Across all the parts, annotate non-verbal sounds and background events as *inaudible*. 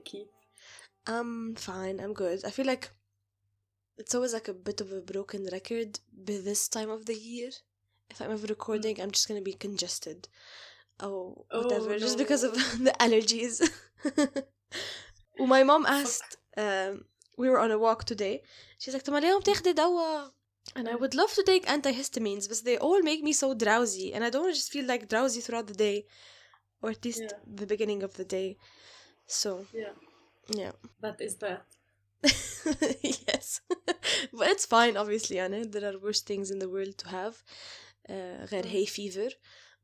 انت كيف؟ I'm fine. I'm good. I feel like it's always like a bit of a broken record by this time of the year. If I'm ever recording, I'm just gonna be congested. Oh, whatever. just because of *laughs* the allergies. well, *laughs* my mom asked, um, we were on a walk today. She's like, طب ما اليوم بتاخدي دواء and I would love to take antihistamines, but they all make me so drowsy, and I don't just feel like drowsy throughout the day, or at least Yeah. the beginning of the day. So, Yeah, yeah. that is *laughs* that. yes. *laughs* but it's fine, obviously, Anna. There are worse things in the world to have. Uh, غير hay fever,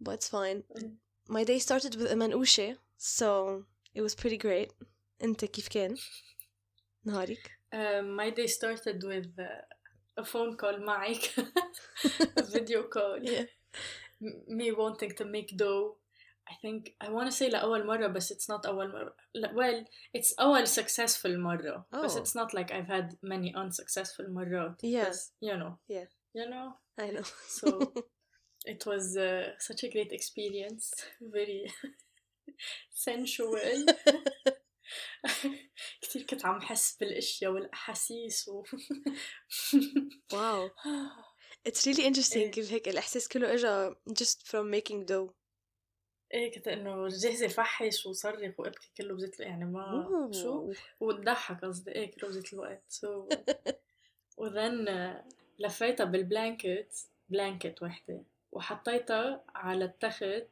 but it's fine. Mm. My day started with a manouche, so it was pretty great. انت كيف كان؟ نهارك؟ Um, my day started with uh, a phone call معك *laughs* a video call Yeah. M- me wanting to make dough I think I want to say لأول مرة بس it's not أول مرة لا- well it's أول successful مرة but Oh. it's not like I've had many unsuccessful مرات Yeah. بس, you know Yeah. you know I know. so *laughs* it was uh, such a great experience *laughs* very *laughs* sensual كتير كنت عم حس بالاشياء والاحاسيس و wow. *sighs* It's really interesting إيه. كيف هيك الإحساس كله إجا just from making dough. إيه كنت إنه جاهزة فحش وصرخ وابكي كله بذات يعني ما شو. وتضحك قصدي إيه كله بذات الوقت سو *laughs* وذن لفيتها بالبلانكت بلانكت وحدة وحطيتها على التخت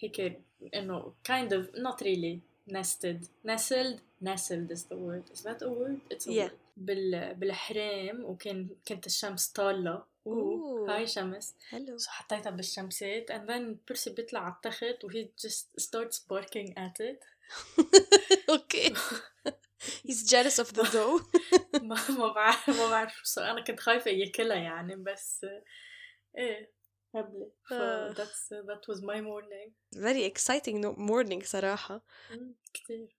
هيك إنه kind of not really nested nestled nestled is the word is that a word it's a Yeah. word بال بالحرام وكان كانت الشمس طالة. أوه هاي شمس Hello. so حطيتها بالشمسات and then بيرسي بيطلع على التخت وهي just starts barking at it *laughs* okay. He's jealous of the *laughs* dough. *laughs* ما ما بعرف ما بعرف شو صار أنا كنت خايفة ياكلها يعني بس إيه هبلة ف آه. that's that was my morning Very exciting morning صراحة. مم، كتير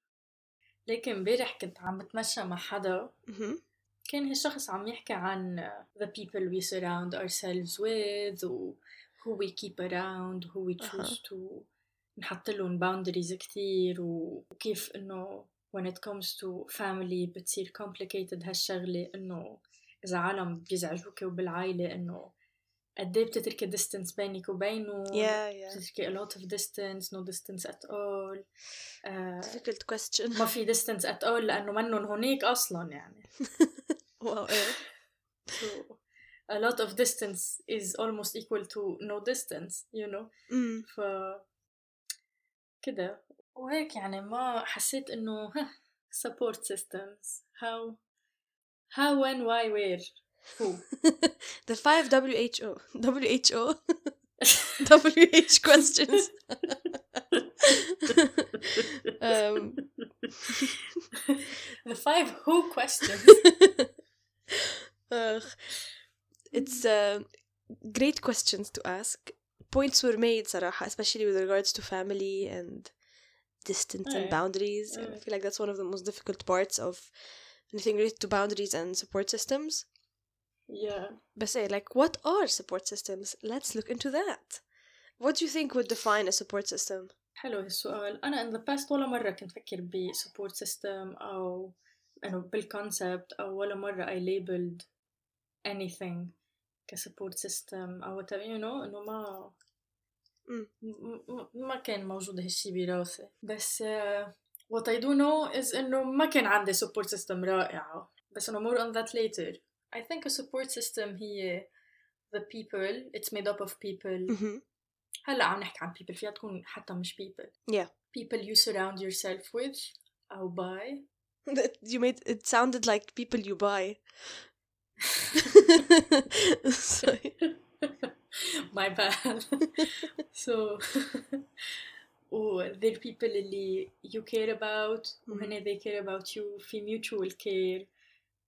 لكن امبارح كنت عم بتمشى مع حدا. كان هالشخص عم يحكي عن the people we surround ourselves with و who we keep around who we choose to نحط لهم boundaries كتير و- وكيف انه when it comes to family بتصير complicated هالشغلة انه اذا عالم بيزعجوك وبالعائلة انه قد إيه بتتركي distance بينك وبينه Yeah, yeah. بتتركي a lot of distance no distance at all آه، Difficult question. ما في distance at all لأنه منن هونيك أصلا يعني wow. إيه. So a lot of distance is almost equal to no distance, you know. Mm. ف كده وهيك يعني ما حسيت انه ها support systems how how when why where who *laughs* the five WHO *laughs* WHO *laughs* WH questions. um, the five who questions ugh. it's uh, great questions to ask. Points were made, صراحة, especially with regards to family and distance and Yeah. boundaries. And I Yeah. feel like that's one of the most difficult parts of anything related to boundaries and support systems. yeah But say, like, what are support systems? Let's look into that. What do you think would define a support system? حلو هالسؤال أنا in the past ولا مرة كنت فكر ب support system أو إنه بالconcept أو ولا مرة I labeled anything ك support system أو whatever you know إنه ما مم. م- م- ما كان موجود هالشي براسي بس uh, what I do know is إنه ما كان عندي support system رائعة بس إنه more on that later I think a support system هي the people it's made up of people Mm-hmm. هلا عم نحكي عن people فيها تكون حتى مش people Yeah. people you surround yourself with أو by you made it sounded like people you buy. Sorry. *laughs* my bad *laughs* so *laughs* و they're people اللي you care about وهن they care about you في mutual care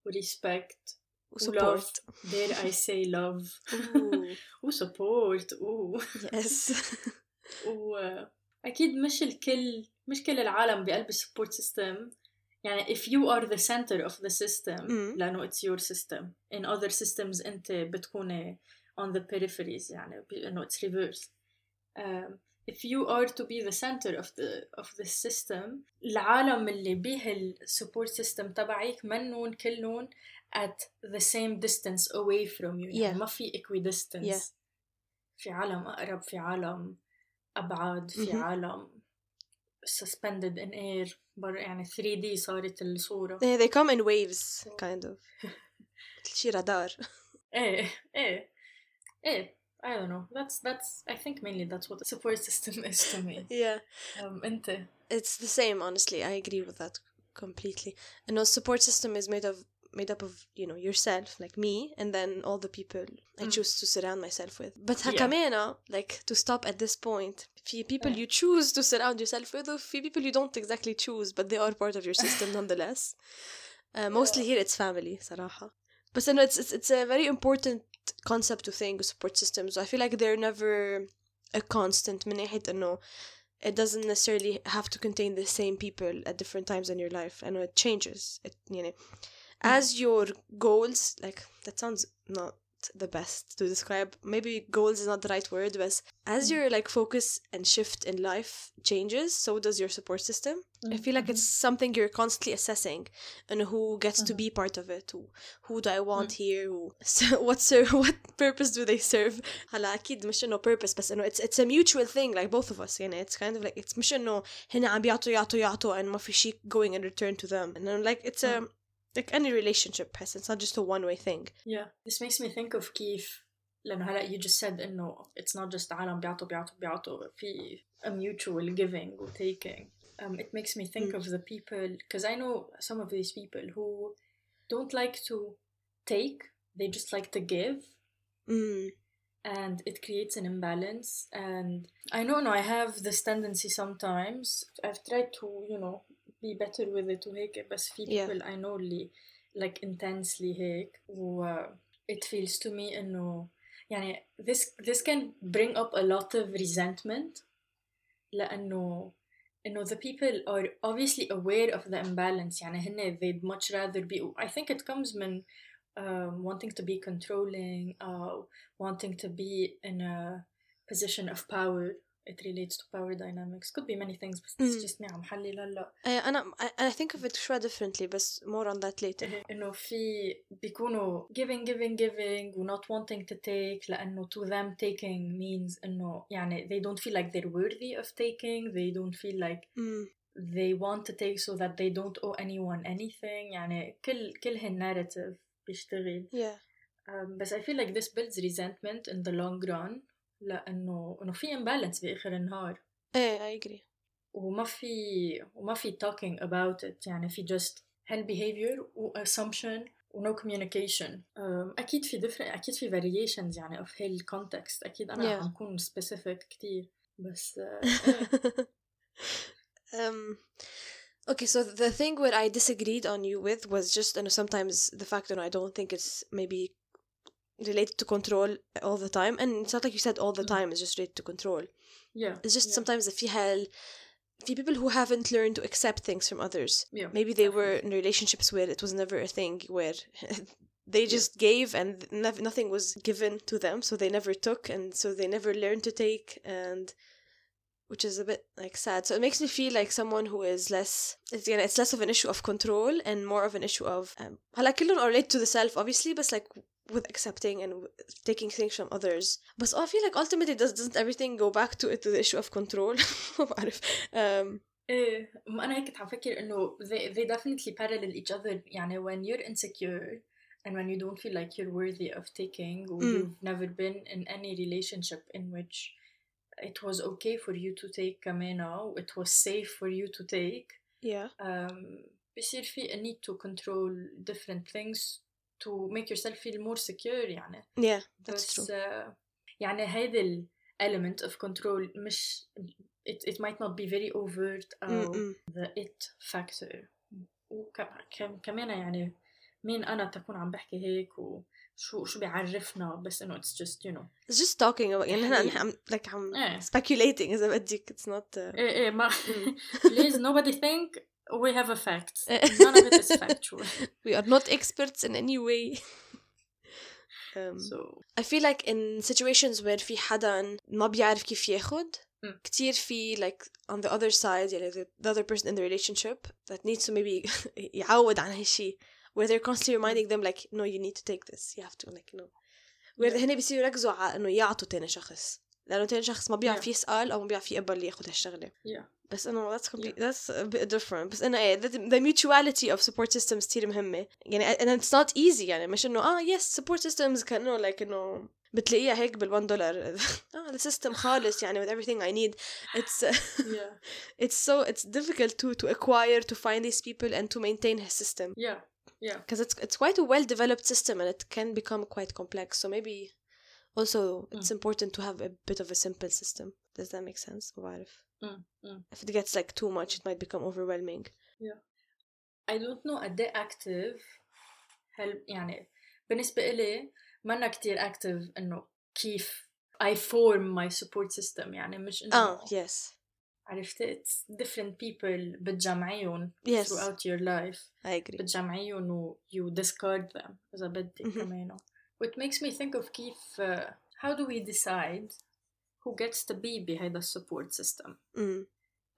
و respect و love Support. dare I say love Ooh, و support و yes. و أكيد مش الكل مش كل العالم بقلب السبورت سيستم يعني if you are the center of the system مم. لأنه it's your system in other systems أنت بتكون on the peripheries يعني ب- إنه it's reverse um, if you are to be the center of the of the system العالم اللي بيه support system تبعك منون كلهم at the same distance away from you يعني Yeah. ما في equidistance Yeah. في عالم أقرب في عالم أبعد في Mhm. عالم suspended in air بر يعني 3D صارت الصورة Yeah, they come in waves kind of شي رادار ايه ايه ايه I don't know that's that's I think mainly that's what the support system *laughs* is to me yeah um, انت it's the same honestly i agree with that completely and no support system is made of made up of you know yourself like me and then all the people i Mm. choose to surround myself with but Yeah. hakamena like to stop at this point few people Yeah. you choose to surround yourself with or few people you don't exactly choose but they are part of your system *laughs* nonetheless uh, mostly here it's family صراحة but then it's, it's it's a very important concept to think support systems I feel like they're never a constant من ناحية إنه it doesn't necessarily have to contain the same people at different times in your life. I know it changes. It, you know, as your goals, like that sounds not the best to describe. Maybe goals is not the right word, but as Mm. your like focus and shift in life changes, so does your support system. I feel like it's something you're constantly assessing, and who gets to Mhm. be part of it. Who, who do I want here? Who, *laughs* so what ser- *laughs* what purpose do they serve? هلا أكيد مش إنه purpose بس إنه it's it's a mutual thing like both of us يعني it's kind of like it's مش إنه هنا عم بيعطوا يعطوا يعطوا and ما في شيء going in return to them and then, like it's a like any relationship بس it's not just a one way thing Yeah, this makes me think of كيف لأنه هلا you just said إنه it's not just عالم بيعطوا بيعطوا بيعطوا في a mutual giving و taking. Um, it makes me think Mm. of the people because I know some of these people who don't like to take, they just like to give, mm. and it creates an imbalance. And I know, no, I have this tendency sometimes. I've tried to, you know, be better with it وهيك بس في Yeah. people I know اللي like intensely هيك و uh, it feels to me إنه يعني this this can bring up a lot of resentment لأنه إنه the people are obviously aware of the imbalance يعني هن they'd much rather be I think it comes من um, wanting to be controlling or wanting to be in a position of power it relates to power dynamics could be many things بس it's Mm. just me عم حلل هلا Uh, أنا I, I think of it شوي differently بس more on that later إنه في بيكونوا giving giving giving و not wanting to take لأنه to them taking means إنه يعني they don't feel like they're worthy of taking they don't feel like mm. they want to take so that they don't owe anyone anything يعني كل كل هالناريتيف بيشتغل yeah um, بس I feel like this builds resentment in the long run لأنه إنه في imbalance بآخر النهار eh, I agree وما في وما في talking about it يعني في just هال behavior و assumption و no communication um, أكيد في different أكيد في variations يعني of هال context أكيد أنا Yeah. عم كون specific كتير بس uh, إيه. um *laughs* okay so the thing where i disagreed on you with was just you know sometimes the fact that I don't think it's maybe related to control all the time and it's not like you said all the Mm. time it's just related to control yeah it's just yeah. sometimes if you have في people who haven't learned to accept things from others yeah maybe they were in relationships where it was never a thing where *laughs* they Yeah. just gave and nev- nothing was given to them so they never took and so they never learned to take and which is a bit like sad so it makes me feel like someone who is less it's, you know, it's less of an issue of control and more of an issue of um, هلا كلهم are related to the self obviously but like with accepting and with taking things from others but I feel like ultimately does, doesn't everything go back to it to the issue of control *laughs* ما بعرف um, ايه ما انا هيك كنت عم فكر انه they, they definitely parallel each other يعني when you're insecure and when you don't feel like you're worthy of taking or Mm. you've never been in any relationship in which it was okay for you to take كمان or it was safe for you to take yeah um, بصير في a need to control different things to make yourself feel more secure يعني yeah that's بس true آه، يعني هيدا ال element of control مش it, it might not be very overt أو Mm-mm. the it factor وكمان يعني مين أنا تكون عم بحكي هيك وشو شو بيعرفنا؟ بس إنه اتس جست يو نو اتس جست توكينج أو يعني نحن عم لك عم إيه. سبيكيوليتينج إذا بدك اتس نوت إيه إيه ما بليز نو بدي ثينك وي هاف ا فاكت نون اوف ات وي ار نوت اكسبيرتس ان اني واي Um, so. I feel like in situations where في حدا ما بيعرف كيف ياخد mm. كتير في like on the other side يعني the other person in the relationship that needs to maybe *laughs* يعود عن هالشي. where they're constantly reminding them like no you need to take this you have to like no where Yeah. هن بيصيروا يركزوا على انه يعطوا تاني شخص لانه تاني شخص ما بيعرف Yeah. يسأل او ما بيعرف يقبل ياخد هالشغلة Yeah. بس انه that's complete that's a bit different بس انه ايه the, the mutuality of support systems كتير مهمة يعني and it's not easy يعني مش انه اه yes support systems كانه like انه بتلاقيها هيك بال1 دولار *laughs* اه the system خالص يعني with everything I need it's *laughs* Yeah. it's so it's difficult to to acquire to find these people and to maintain a system Yeah. Yeah. because it's it's quite a well developed system and it can become quite complex so maybe also it's important to have a bit of a simple system does that make sense ما بعرف Mm. Mm. if it gets like too much it might become overwhelming I don't know قد ايه active هل يعني بالنسبة إلي منا كتير active إنه كيف I form my support system يعني مش إنه اه yes عرفتي it's different people بتجمعيهم Yes. throughout your life I agree بتجمعيهم و you discard them إذا بدك Mhm. كمان It makes me think of كيف uh, how do we decide who gets to be بهيدا السبورت system mm.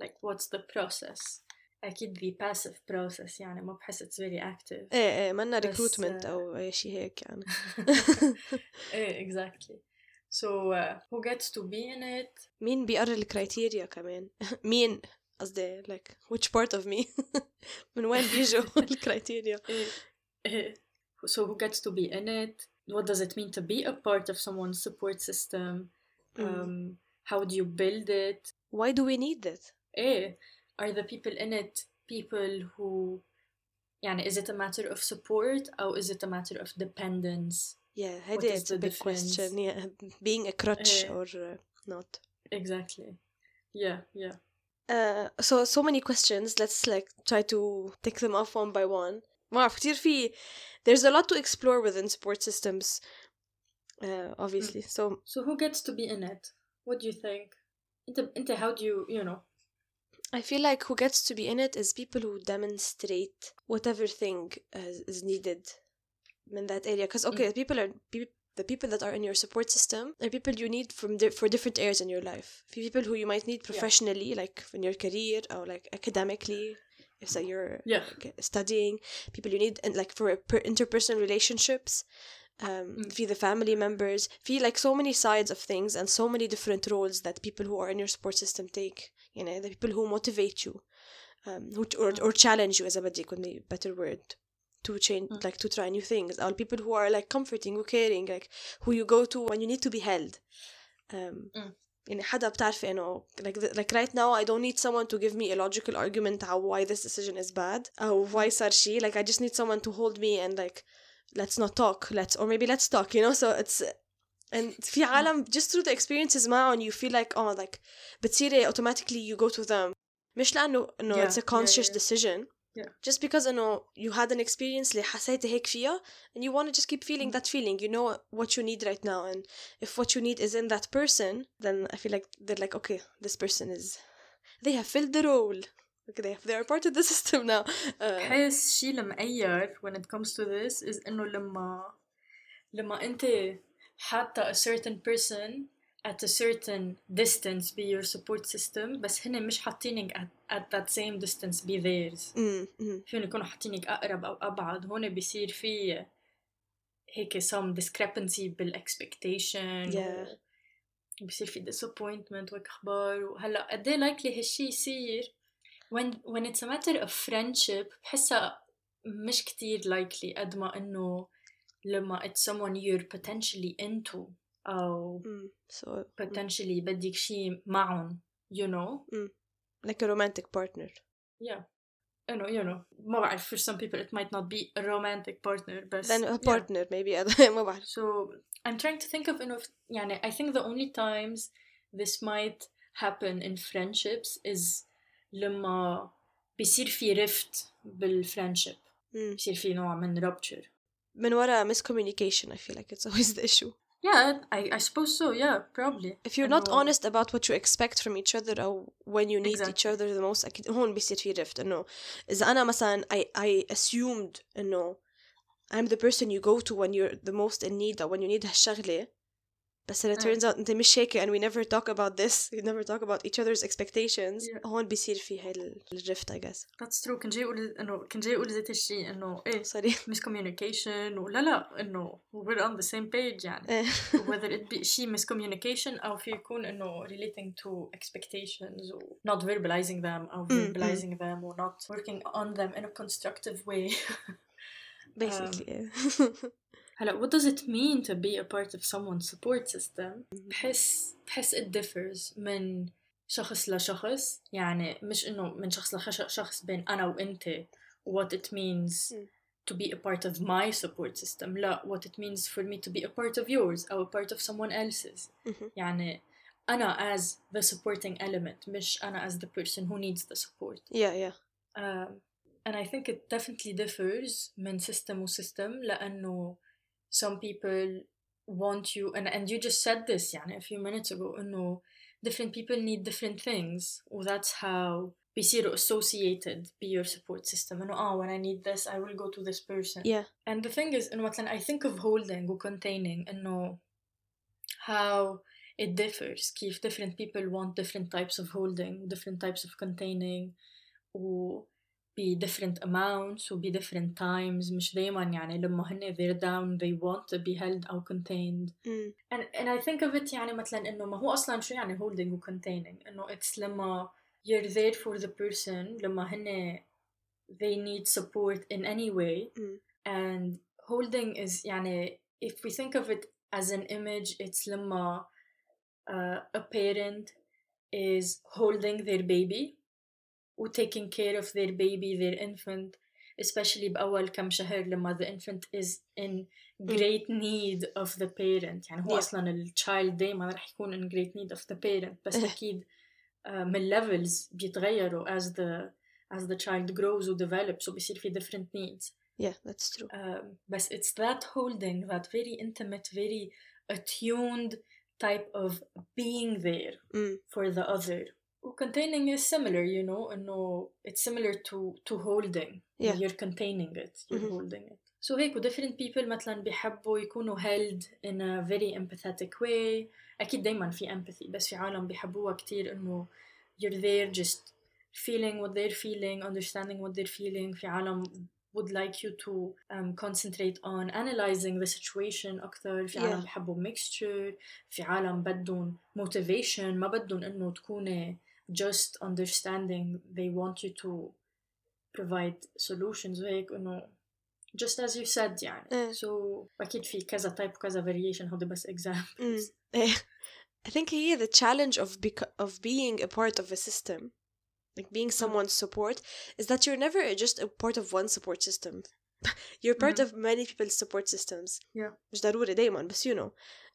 like what's the process أكيد the passive process يعني ما بحس it's very active ايه ايه منا بس، recruitment آه، او اي شيء هيك يعني *laughs* ايه *laughs* exactly so uh, who gets to be in it مين بيقرر الكرايتيريا كمان مين قصدي like which part of me من وين بيجوا الكرايتيريا إيه. إيه. so who gets to be in it what does it mean to be a part of someone's support system um, how do you build it why do we need that ايه are the people in it people who يعني is it a matter of support or is it a matter of dependence yeah What هيدي is it's a the big difference? question yeah *laughs* being a crutch إيه. or uh, not exactly yeah yeah Uh, so so many questions. Let's like try to take them off one by one. ما أعرف كتير في there's a lot to explore within support systems. Uh, obviously. So so who gets to be in it what do you think انت انت how do you you know I feel like who gets to be in it is people who demonstrate whatever thing is, is needed in that area. Because okay, people are pe- the people that are in your support system are people you need from di- for different areas in your life. For people who you might need professionally, like in your career or like academically, if so you're yeah like, studying. People you need and like for per- interpersonal relationships. Um, Mm. for the family members, feel like so many sides of things and so many different roles that people who are in your support system take. You know, the people who motivate you, um, who or, or challenge you, as a بدي could be a better word, to change, Mm. like to try new things. Or people who are like comforting, who caring, like who you go to when you need to be held. Um, Mm. يعني حدا بتعرفي انه like the, like right now I don't need someone to give me a logical argument how why this decision is bad or why صار شي like I just need someone to hold me and like let's not talk let's or maybe let's talk you know so it's and في عالم just through the experiences معهم you feel like oh like بتصيري automatically you go to them مش لأنه إنه Yeah, it's a yeah, conscious yeah. decision Yeah. just because إنه you had an experience اللي حسيتي هيك فيها and you want to just keep feeling Mm. that feeling you know what you need right now and if what you need is in that person then I feel like they're like okay this person is they have filled the role okay they, they are part of the *laughs* system now uh, بحس شيء المغير when it comes to this is انه لما لما انت حاطة a certain person at a certain distance be your support system بس هن مش حاطينك at, at that same distance be theirs mm, mm, فيهم يكونوا حاطينك أقرب أو أبعد هون بيصير في هيك some discrepancy بالاكسبكتيشن Yeah. بيصير في disappointment وأخبار وهلا قد ايه likely هالشي يصير when when it's a matter of friendship بحسها مش كتير likely قد ما إنه لما it's someone you're potentially into أو mm. so potentially بدك شي معهم you know like a romantic partner yeah you know you know ما بعرف for some people it might not be a romantic partner بس then a yeah. partner maybe *laughs* ما بعرف So I'm trying to think of enough يعني I think the only times this might happen in friendships is لما بيصير في rift بالفriendship mm. بيصير في نوع من rupture من وراء miscommunication I feel like it's always *laughs* the issue yeah I, I suppose so yeah probably if you're not إنه- honest about what you expect from each other أو when you need each Exactly. other the most أكيد هون بيصير في rift إنه إذا أنا مثلا I, I assumed إنه I'm the person you go to when you're the most in need or when you need هالشغلة بس it آه. turns out انت مش هيك and we never talk about this we never talk about each other's expectations Yeah. هون بيصير في هاي ال- الرفت I guess That's true كنت جاي اقول انه كنت جاي اقول ذات الشيء انه ايه sorry *laughs* miscommunication ولا لا انه we're on the same page يعني إيه. *laughs* whether it be شيء miscommunication أو في يكون إنه relating to expectations و not verbalizing them أو Mm, mm. verbalizing them و not working on them in a constructive way *laughs* basically إيه. هلا what does it mean to be a part of someone's support system بحس بحس it differs من شخص لشخص يعني مش إنه من شخص لشخص بين أنا وأنت what it means Mm. to be a part of my support system لا what it means for me to be a part of yours أو a part of someone else's Mhm. يعني أنا as the supporting element مش أنا as the person who needs the support yeah yeah um, and I think it definitely differs من system و system لأنه some people want you and, and you just said this يعني a few minutes ago إنه different people need different things و that's how بيصيروا associated be your support system إنه آه when I need this I will go to this person yeah and the thing is إنه مثلا I think of holding و containing إنه how it differs كيف different people want different types of holding different types of containing و be different amounts و be different times مش دايما يعني لما هن they're down they want to be held أو contained Mm. and, and I think of it يعني مثلا إنه ما هو أصلا شو يعني holding و containing إنه it's لما you're there for the person لما هن they need support in any way Mm. and holding is يعني if we think of it as an image it's لما uh, a parent is holding their baby و taking care of their baby their infant especially بأول كم شهر لما the infant is in great need of the parent يعني هو Yeah. أصلا ال child دايما رح يكون in great need of the parent بس إيه. أكيد uh, من levels بيتغيروا as the as the child grows و develops وبيصير في different needs yeah that's true um, but it's that holding that very intimate very attuned type of being there mm. for the other containing is similar you know انه it's similar to to holding Yeah. you're containing it you're Mhm. holding it so هيك different people مثلا بيحبوا يكونوا held in a very empathetic way أكيد دايما في empathy بس في عالم بيحبوها كتير إنه you're there just feeling what they're feeling understanding what they're feeling في عالم would like you to um, concentrate on analyzing the situation أكتر في عالم Yeah. بيحبوا mixture في عالم بدهم motivation ما بدهم إنه تكوني just understanding they want you to provide solutions وهيك إنه just as you said يعني إيه. so أكيد في كذا type وكذا variation هودي بس examples Mm. Eh, I think here the challenge of bec- of being a part of a system, like being someone's support, is that you're never just a part of one support system. you're part Mhm. of many people's support systems. Yeah. مش ضروري دايما بس you know.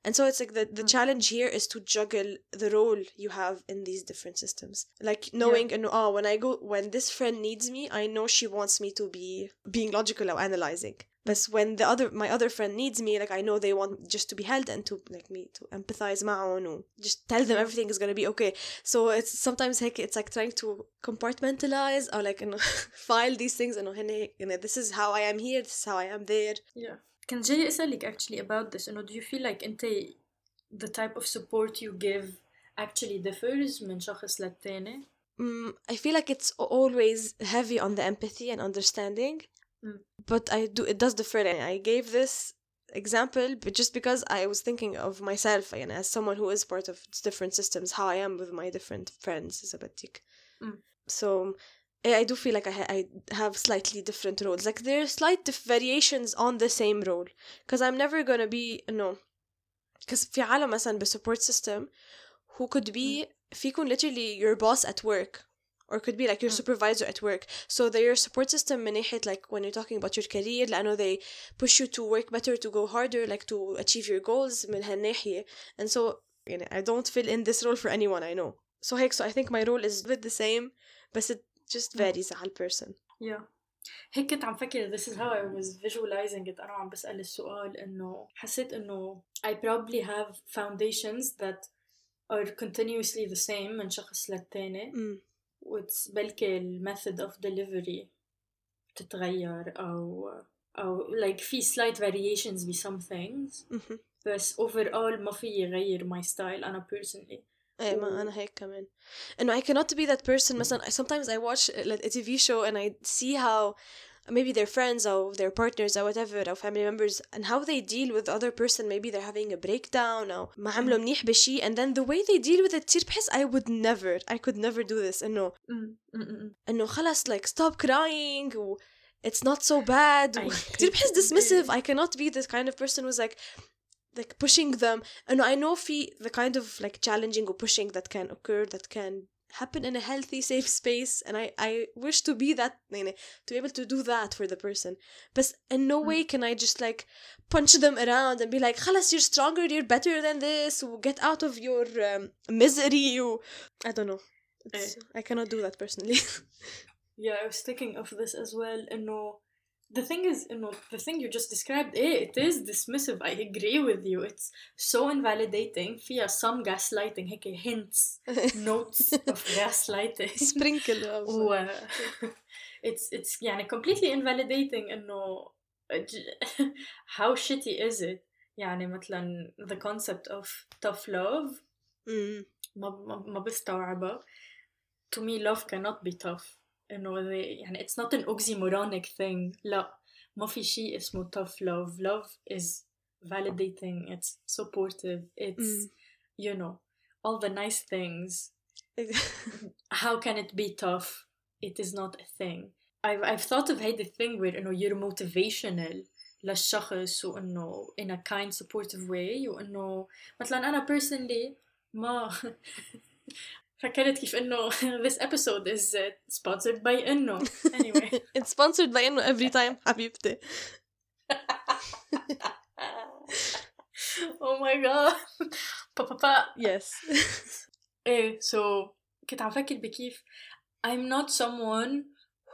And so it's like the, the Mm. challenge here is to juggle the role you have in these different systems. Like knowing and oh when I go when this friend needs me, I know she wants me to be being logical or analyzing. But when the other my other friend needs me, like I know they want just to be held and to like me to empathize معهم and just tell them everything is gonna be okay. So it's sometimes heck it's like trying to compartmentalize or like you know, *laughs* file these things and you know, this is how I am here, this is how I am there. Yeah. كنت جاي أسألك actually about this إنه do you feel like أنت the type of support you give actually differs من شخص للتاني؟ Mm, I feel like it's always heavy on the empathy and understanding, Mm. but I do it does differ. And I gave this example, but just because I was thinking of myself and as someone who is part of different systems, how I am with my different friends is a bit like- Mm. So eh, I do feel like I, ha- I have slightly different roles. Like there are slight dif- variations on the same role, because I'm never gonna be no. Because في عالم مثلا support system who could be فيكون literally your boss at work or could be like your Mm. supervisor at work so their support system من ناحية like when you're talking about your career لأنه they push you to work better to go harder like to achieve your goals من هالناحية and so you know, I don't fill in this role for anyone I know so هيك so I think my role is a bit the same but it just Mm. varies على person Yeah. هيك كنت عم فكر this is how I was visualizing it أنا عم بسأل السؤال إنه حسيت إنه I probably have foundations that are continuously the same من شخص للتاني mm. وتس بلكي ال method of delivery بتتغير أو أو like في slight variations ب some things Mhm. بس overall ما في يغير my style أنا personally ايه ما انا هيك كمان انه I cannot be that person مثلا I- sometimes I watch like, a TV show and I see how maybe their friends or their partners or whatever or family members and how they deal with the other person maybe they're having a breakdown or ما عملوا منيح بشي and then the way they deal with it كتير بحس I would never I could never do this انه انه خلص like stop crying و it's not so bad و I كتير hate *laughs* بحس it. dismissive *laughs* I cannot be this kind of person who's like like pushing them and I know في the kind of like challenging or pushing that can occur that can happen in a healthy safe space and I I wish to be that يعني, to be able to do that for the person but in no way can I just like punch them around and be like خلاص you're stronger you're better than this و get out of your um, misery و I don't know it's, I cannot do that personally *laughs* Yeah, I was thinking of this as well. إنه the thing is, إنه the thing you just described, eh, it is dismissive. I agree with you. It's so invalidating. فيها some gaslighting, هيك hints, *laughs* notes of gaslighting. sprinkle *laughs* و *laughs* it's it's يعني completely invalidating إنه ج- how shitty is it يعني مثلا the concept of tough love Mm. ما ما ما بستوعبها to me love cannot be tough انه they- يعني it's not an oxymoronic thing لا ما في شيء اسمه tough love love is validating it's supportive it's Mm. you know all the nice things *laughs* how can it be tough it is not a thing I've, I've thought of هيدي thing where انه you're motivational للشخص وانه in a kind supportive way وانه مثلا انا personally ما *laughs* فكرت كيف انه *laughs* this episode is uh, sponsored by انه anyway *laughs* it's sponsored by انه every time حبيبتي *laughs* oh my god با با با yes ايه so كنت عم فكر بكيف I'm not someone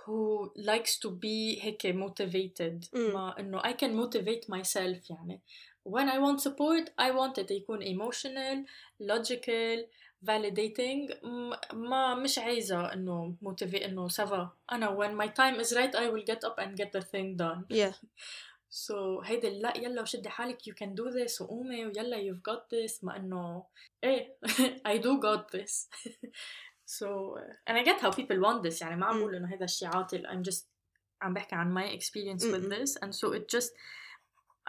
who likes to be هيك motivated Mm. ما انه I can motivate myself يعني when I want support I want it يكون emotional logical validating م- ما مش عايزة انه motivate انه سافا انا when my time is right I will get up and get the thing done yeah *laughs* So هيدا لا يلا وشدي حالك you can do this وقومي ويلا you've got this ما انه ايه I do got this *laughs* so uh, and I get how people want this يعني ما عم Mm. بقول انه هذا الشيء عاطل I'm just عم بحكي عن my experience with Mm-mm. this and so it just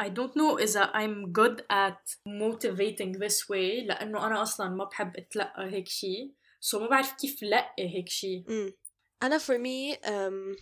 I don't know إذا I'm good at motivating this way لأنه أنا أصلا ما بحب أتلقى هيك شيء so ما بعرف كيف لقي هيك شيء Mm. أنا for me um,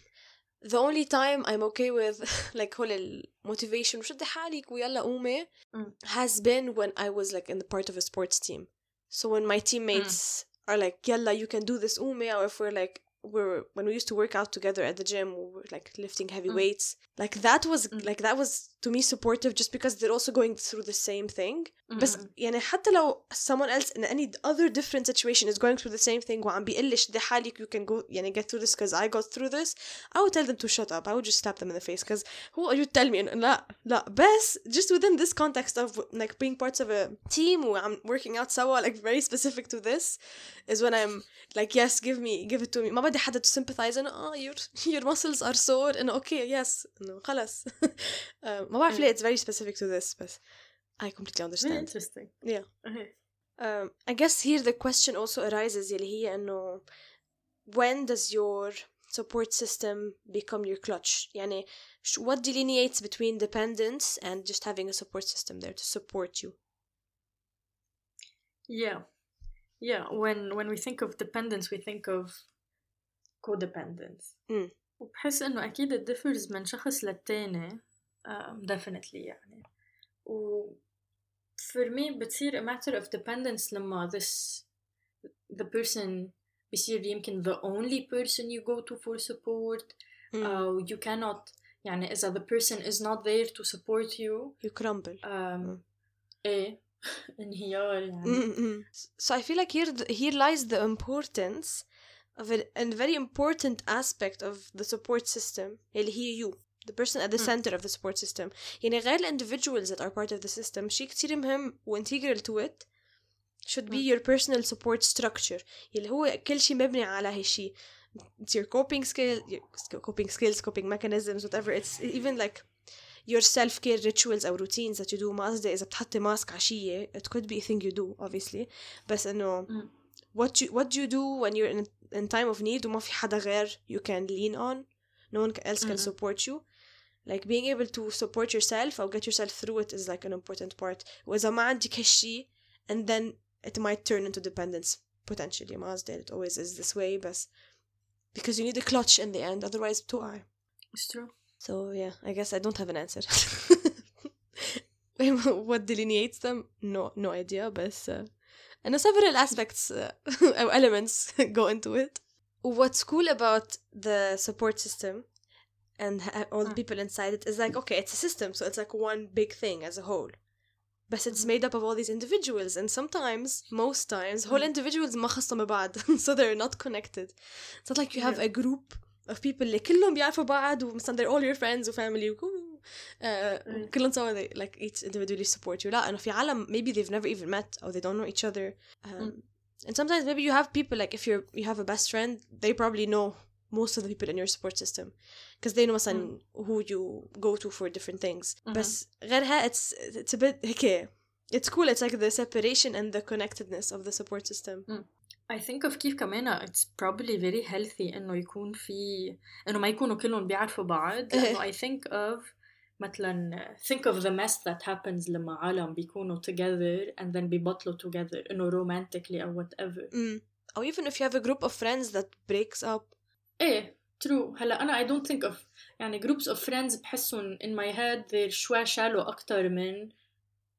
the only time I'm okay with *laughs* like هول ال motivation وشدي حالك ويلا قومي Mm. has been when I was like in the part of a sports team so when my teammates are like يلا you can do this قومي or if we're like we're when we used to work out together at the gym we were like lifting heavy Mm. weights like that was Mm. like that was to me supportive just because they're also going through the same thing بس Mm-mm. يعني حتى لو someone else in any other different situation is going through the same thing وعم بيقول لي شدي حالك you can go يعني get through this because I got through this I would tell them to shut up I would just slap them in the face because who are you to tell me إنه لا لا بس just within this context of like being parts of a team وعم working out سوا like very specific to this is when I'm like yes give me give it to me ما بدي حدا to sympathize إنه oh your *laughs* your muscles are sore إنه okay yes إنه خلص *laughs* uh, ما بعرف ليه it's very specific to this بس I completely very understand interesting yeah Okay. um, I guess here the question also arises يلي هي إنه when does your support system become your clutch يعني sh- what delineates between dependence and just having a support system there to support you Yeah. Yeah. When when we think of dependence we think of codependence. Mm. وبحس انه اكيد it differs من شخص للتاني um, definitely يعني و for me بتصير a matter of dependence لما this the person بيصير يمكن the only person you go to for support Mm. أو you cannot يعني إذا the person is not there to support you you crumble um, إيه *laughs* انهيار يعني Mm-mm. So I feel like here here lies the importance of a, a very important aspect of the support system اللي هي you the person at the Mm. center of the support system يعني غير ال individuals that are part of the system شيء كتير مهم و integral to it should be Mm. your personal support structure اللي هو كل شيء مبني على هالشيء it's your coping skill your sk- coping skills coping mechanisms whatever it's even like your self care rituals أو routines that you do ما قصدي إذا بتحطي ماسك عشية it could be a thing you do obviously بس إنه Mm. what you what do you do when you're in in time of need وما في حدا غير you can lean on no one else can Mhm. support you like being able to support yourself or get yourself through it is like an important part وإذا ما عندك هالشي and then it might turn into dependence potentially ما قصدي it always is this way بس because you need a clutch in the end otherwise بتوقعي It's true. so yeah I guess I don't have an answer *laughs* what delineates them no no idea but uh, and several aspects uh, *laughs* or elements *laughs* go into it what's cool about the support system and ha- all the Mm. people inside it is like okay it's a system so it's like one big thing as a whole but it's Mhm. made up of all these individuals and sometimes most times whole Mm. individuals ما خصهم *laughs* ببعض so they're not connected it's not like you have Yeah. a group of people اللي كلهم بيعرفوا بعض ومثلا they're all your friends وفامily وكو- uh, Mm. كلهم سوا they like each individually support you لا انه في عالم maybe they've never even met or they don't know each other um, Mm. and sometimes maybe you have people like if you're you have a best friend they probably know most of the people in your support system because they know مثلا who you go to for different things Mhm. بس غيرها it's it's a bit هيك it's cool it's like the separation and the connectedness of the support system I think of كيف كمان it's probably very healthy إنه يكون في إنه ما يكونوا كلهم بيعرفوا بعض لأنه I think of مثلا think of the mess that happens لما عالم بيكونوا together and then بيبطلوا together إنه romantically أو whatever mm. or even if you have a group of friends that breaks up ايه true هلا أنا I don't think of يعني groups of friends بحسهم in my head they're شوي شالوا أكتر من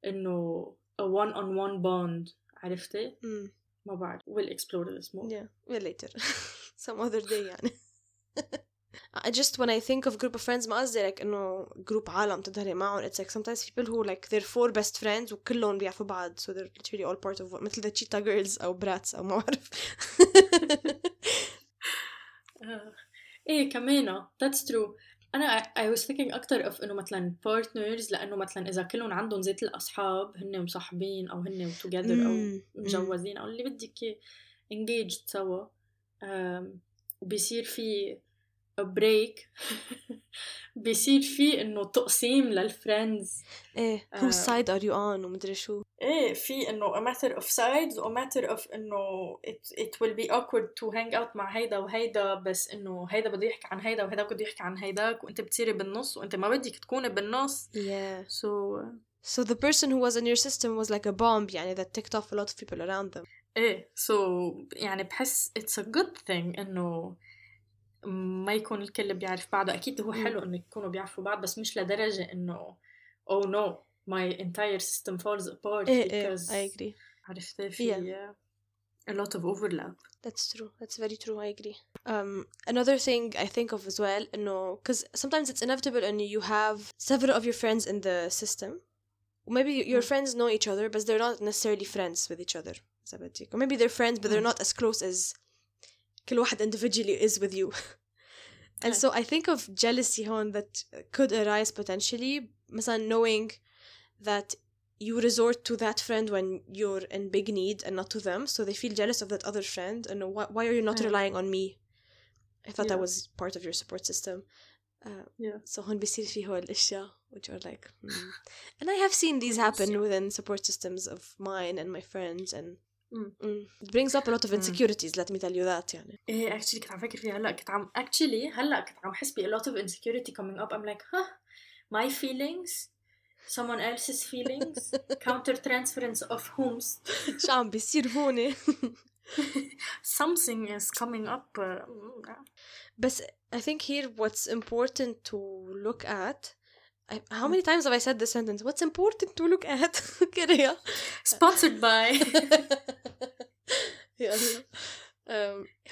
إنه a one on one bond عرفتي؟ mm. ما بعرف we'll explore this more Yeah, well later. *laughs* Some other day يعني. *laughs* I just when I think of group of friends ما قصدي like إنه group عالم تظهري معهم it's like sometimes people who like they're four best friends وكلهم بيعرفوا بعض so they're literally all part of one مثل the cheetah girls أو brats أو ما بعرف آه. *laughs* إيه كمان that's true. أنا I, was thinking أكتر of إنه مثلا partners لأنه مثلا إذا كلهم عندهم زيت الأصحاب هن مصاحبين أو هن together أو. مجوزين أو اللي بدك إياه engaged سوا. آم، وبيصير في a break بيصير في انه تقسيم للفريندز إيه آه. whose side are you on ومدري شو إيه في انه a matter of sides و a matter of انه it, it will be awkward to hang out مع هيدا وهيدا بس انه هيدا بده يحكي عن هيدا وهيدا بده يحكي عن هيداك وانت بتصيري بالنص وانت ما بدك تكوني بالنص yeah so so the person who was in your system was like a bomb يعني that ticked off a lot of people around them إيه so يعني بحس it's a good thing انه ما يكون الكل بيعرف بعضه اكيد هو مم. حلو انه يكونوا بيعرفوا بعض بس مش لدرجة انه oh no my entire system falls apart ايه ايه because I agree عرفتي في a lot of overlap That's true. That's very true. I agree. Um, another thing I think of as well, no, because sometimes it's inevitable, and you have several of your friends in the system. Maybe your Mm. friends know each other, but they're not necessarily friends with each other. زبدك. Or maybe they're friends, but they're Mm. not as close as كل واحد individually is with you. *laughs* and Yeah. so I think of jealousy هون that could arise potentially. مثلا knowing that you resort to that friend when you're in big need and not to them so they feel jealous of that other friend and why, why are you not Yeah. relying on me I thought that Yeah. was part of your support system uh, Yeah. so هون بيصير في هول الأشياء which are like hmm. and I have seen these happen Yeah. within support systems of mine and my friends and Mm. mm, it brings up a lot of Mm. insecurities let me tell you that يعني ايه actually كنت عم فكر فيها هلا كنت عم actually هلا كنت عم حس ب a lot of insecurity coming up I'm like huh my feelings someone else's feelings *laughs* counter transference of whom's شو عم بيصير هون *laughs* something is coming up uh, mm, But I think here what's important to look at. I, how many times have I said this sentence? What's important to look at? *laughs* كده يا. sponsored by يلا. um,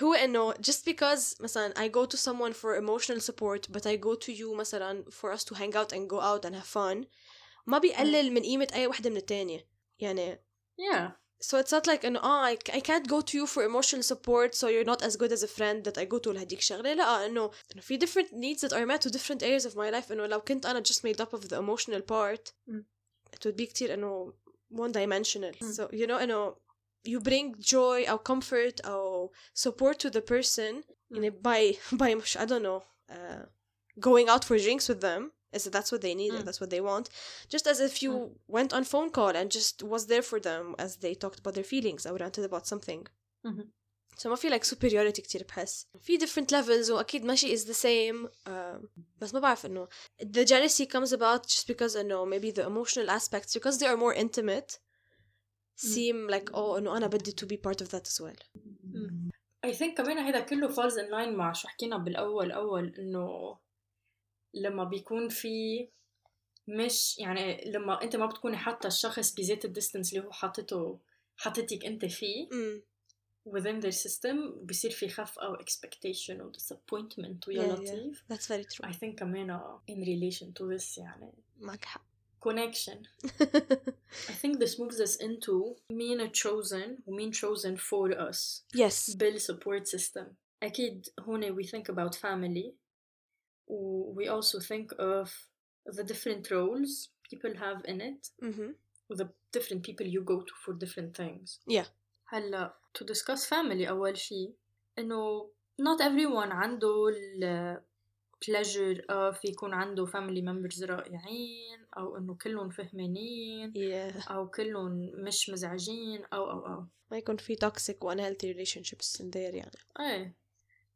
هو انه just because مثلا I go to someone for emotional support but I go to you مثلا for us to hang out and go out and have fun ما بيقلل من قيمة أي وحدة من التانية يعني yeah so it's not like انه اه I, I can't go to you for emotional support so you're not as good as a friend that I go to لهديك الشغلة لا انه انه في different needs that are met to different areas of my life انه لو كنت انا just made up of the emotional part Mm. it would be كتير انه one dimensional Mm. so you know انه you bring joy or comfort or support to the person Mm. يعني by *laughs* by مش I don't know uh, going out for drinks with them is that that's what they need Mm. and that's what they want just as if you Mm. went on phone call and just was there for them as they talked about their feelings or ranted about something Mhm. so ما في like superiority كتير بحس في different levels وأكيد ماشي is the same um, بس ما بعرف إنه the jealousy comes about just because إنه maybe the emotional aspects because they are more intimate seem like oh إنه أنا بدي to be part of that as well. I think كمان هذا كله falls in line مع شو حكينا بالأول أول إنه لما بيكون في مش يعني لما أنت ما بتكوني حاطة الشخص بذات الديستنس اللي هو حاطته حاطتك أنت فيه mm. within their system بصير في خف أو expectation و disappointment ويا Yeah, yeah. لطيف. That's very true. I think كمان in relation to this يعني. معك حق. connection *laughs* I think this moves us into مين chosen ومين chosen for us yes بال support system أكيد هون we think about family و we also think of the different roles people have in it mm-hmm. the different people you go to for different things Yeah. هلا to discuss family أول شي إنه not everyone عنده بلاجر آه في يكون عنده فاميلي ممبرز رائعين أو إنه كلهم فهمانين yeah. أو كلهم مش مزعجين أو أو أو. ما يكون في توكسيك وان هيلثي ريليشن شيبس يعني. إيه.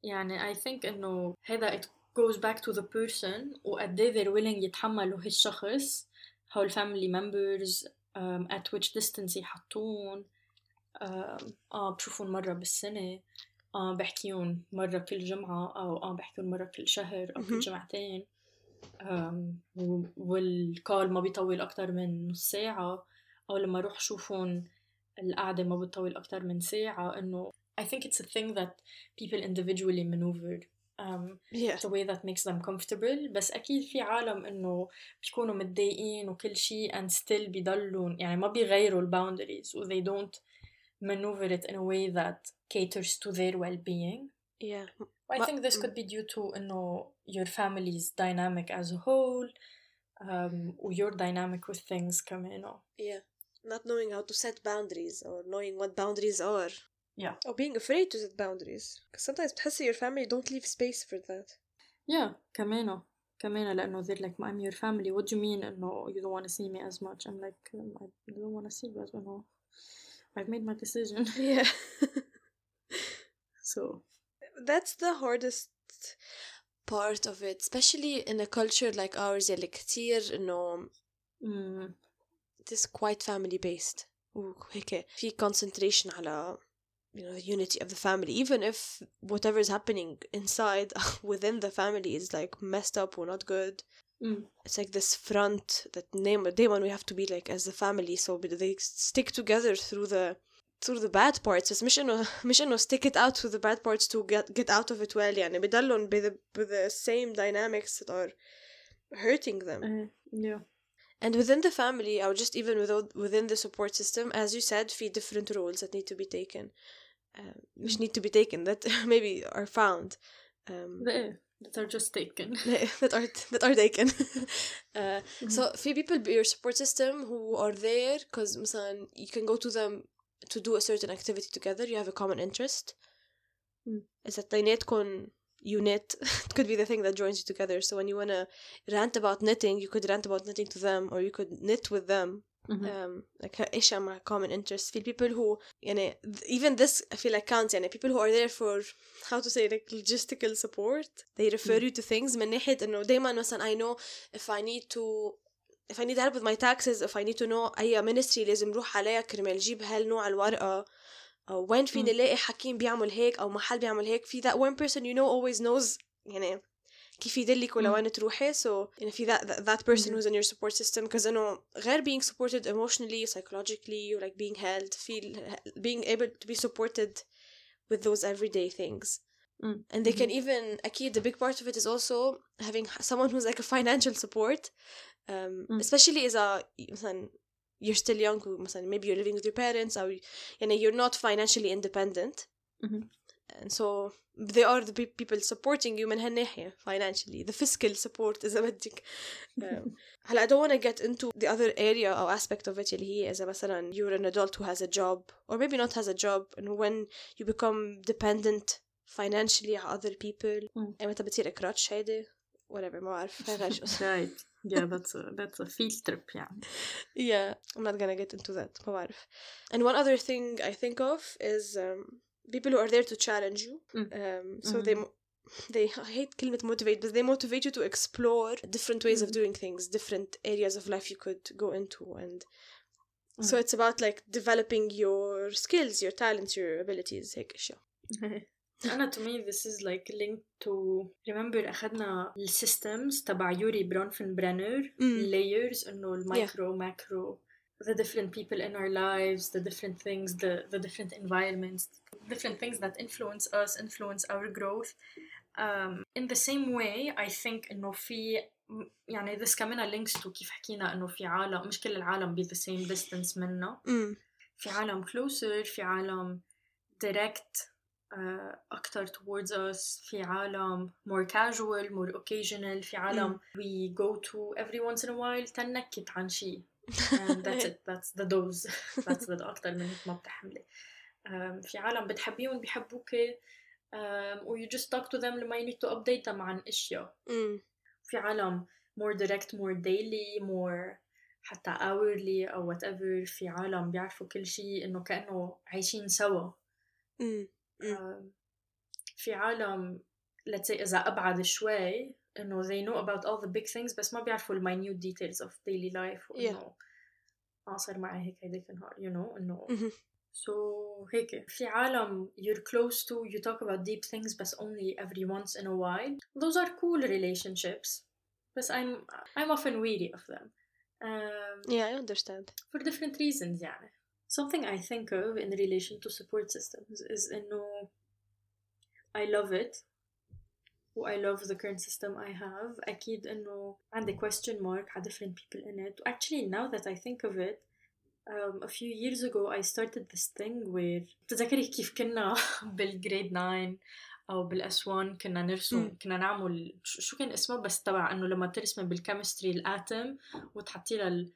يعني اي ثينك إنه هذا ات جوز باك تو ذا بيرسون وقد إيه ذير ويلينج يتحملوا هالشخص هول الفاميلي ممبرز ات ويتش ديستنس يحطون um, آه بشوفهم مرة بالسنة. بحكيهم مرة كل جمعة أو آه بحكيهم مرة كل شهر أو كل. جمعتين. و- والكال ما بيطول أكتر من نص ساعة. أو لما أروح شوفهم القعدة ما بتطول أكتر من ساعة. إنه I think it's a thing that people individually maneuver. um, yeah. the way that makes them comfortable. بس أكيد في عالم إنه بيكونوا متضايقين وكل شيء and still بيضلوا يعني ما بيغيروا ال boundaries و they don't maneuver it in a way that caters to their well-being yeah I Ma- think this could be due to إنه your family's dynamic as a whole um, و your dynamic with things كمان yeah not knowing how to set boundaries or knowing what boundaries are Yeah. or being afraid to set boundaries because sometimes بتحسي your family don't leave space for that Yeah كمان كمان لأنه they're like I'm your family what do you mean إنه you don't want to see me as much I'm like um, I don't want to see you as well I've made my decision yeah *laughs* *laughs* so that's the hardest part of it especially in a culture like ours اللي كتير إنه mm, it is quite family based وهيك في concentration على you know the unity of the family even if whatever is happening inside *laughs* within the family is like messed up or not good mm, it's like this front that name day one we have to be like as a family so they stick together through the through the bad parts بس مش انه مش انه stick it out through the bad parts to get get out of it well يعني بضلهم ب the, ب the same dynamics that are hurting them uh, yeah and within the family or just even without within the support system as you said في different roles that need to be taken um, which need to be taken that *laughs* maybe are found um, the, that are just taken *laughs* that are that are taken *laughs* uh, so في people be your support system who are there because مثلا you can go to them to do a certain activity together you have a common interest Mm. إذا اتنيناتكم unit it could be the thing that joins you together so when you wanna rant about knitting you could rant about knitting to them or you could knit with them Mhm. um, like ايش مع common interest في people who يعني even this I feel like counts يعني people who are there for how to say like logistical support they refer you to things من ناحية انه دايما مثلا I know if I need to if I need help with my taxes if I need to know أي ministry لازم روح عليها كرمال جيب هالنوع الورقة أو وين فيني مم. لاقي حكيم بيعمل هيك أو محل بيعمل هيك في that one person you know always knows يعني كيف يدلك ولا مم. وين تروحي so يعني في that, that, that person مهم. who's in your support system because انه غير being supported emotionally psychologically like being held feel being able to be supported with those everyday things Mm. and they can Mhm. even أكيد the big part of it is also having someone who's like a financial support um, Mm. especially إذا مثلا you're still young مثلا maybe you're living with your parents أو يعني you're not financially independent Mhm. and so they are the pe- people supporting you من هالناحية financially the fiscal support إذا بدك um, هلا I don't want to get into the other area أو aspect of it اللي هي إذا مثلا you're an adult who has a job or maybe not has a job and when you become dependent financially على other people Mm. متى بتصير إكراتش هيدي whatever *laughs* ما بعرف هاي غير شو right yeah that's a that's a field trip يعني yeah I'm not gonna get into that ما بعرف and one other thing I think of is um, people who are there to challenge you Mm. um, so they mo- they I hate كلمة motivate but they motivate you to explore different ways of Mm. doing things different areas of life you could go into and so Mm. it's about like developing your skills your talents your abilities هيك أشياء *laughs* أنا to me this is like linked to remember أخذنا السيستمز تبع يوري برونفن برينر Mm. layers إنه المايكرو macro the different people in our lives the different things the the different environments different things that influence us influence our growth um, in the same way I think إنه في يعني this كمان links to كيف حكينا إنه في عالم مش كل العالم be the same distance منا mm. في عالم closer في عالم direct uh, أكتر towards us في عالم more casual more occasional في عالم we go to every once in a while تنكت عن شي and that's it that's the dose that's the أكتر من هيك ما بتحملي um, في عالم بتحبيهم بيحبوك um, و you just talk to them لما you need to update them عن أشياء Mm. في عالم more direct more daily more حتى hourly أو whatever في عالم بيعرفوا كل شيء إنه كأنه عايشين سوا Mm. Mm. في عالم let's say إذا أبعد شوي إنه they know about all the big things بس ما بيعرفوا ال minute details of daily life وإنه ما صار معي هيك هيداك النهار you know إنه Mhm. so هيك في عالم you're close to you talk about deep things بس only every once in a while those are cool relationships بس I'm I'm often weary of them um, Yeah, I understand. for different reasons يعني something I think of in relation to support systems is إنه I love it و I love the current system I have أكيد إنه عندي question mark على different people in it actually now that I think of it um, a few years ago I started this thing where تتذكري كيف كنا *laughs* بالجريد 9 أو بالأس 1 كنا نرسم مم. كنا نعمل شو شو كان اسمه بس تبع إنه لما ترسمي بالكيمستري الاتم وتحطي لها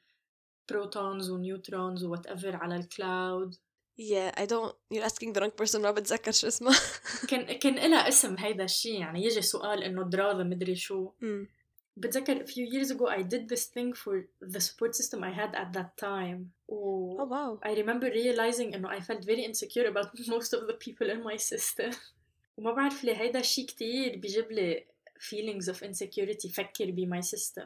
البروتونز ونيوترونز وات ايفر على الكلاود Yeah, I don't. You're asking the wrong person. ما بتذكر شو اسمه. *laughs* كان كان لها اسم هيدا الشيء يعني يجي سؤال انه دراذة مدري شو Mm. بتذكر a few years ago I did this thing for the support system I had at that time و Oh wow. I remember realizing انه I felt very insecure about *laughs* most of the people in my system وما بعرف ليه هيدا الشيء كتير بيجيب لي feelings of insecurity فكر ب my system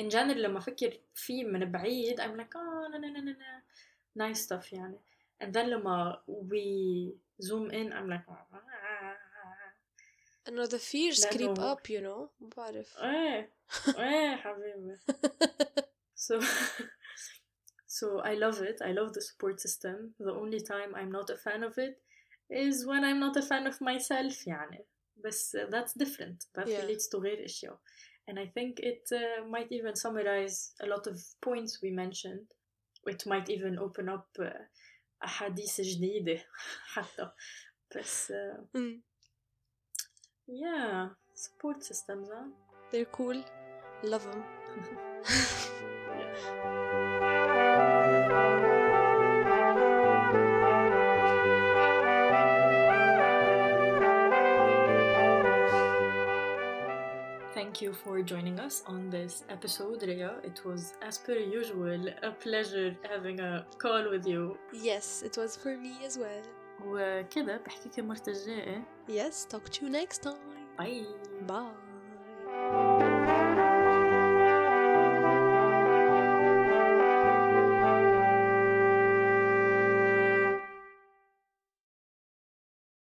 in general لما فكر فيه من بعيد I'm like oh no no no no no nice stuff يعني and then لما we zoom in I'm like إنه the fears creep لأنه- up, you know. ما بعرف. ايه ايه حبيبي *laughs* So, *laughs* so I love it. I love the support system. The only time I'm not a fan of it is when I'm not a fan of myself يعني. بس uh, that's different. That Yeah. relates to غير أشياء. And I think it uh, might even summarize a lot of points we mentioned. It might even open up uh, أحاديث جديدة حتى. بس uh, Mm. yeah, support systems huh? They're cool. Love them. *laughs* *laughs* Thank you for joining us on this episode, Rhea. It was, as per usual, a pleasure having a call with you. Yes, it was for me as well. وكده بحكيك المرة الجاية Yes, talk to you next time. باي Bye.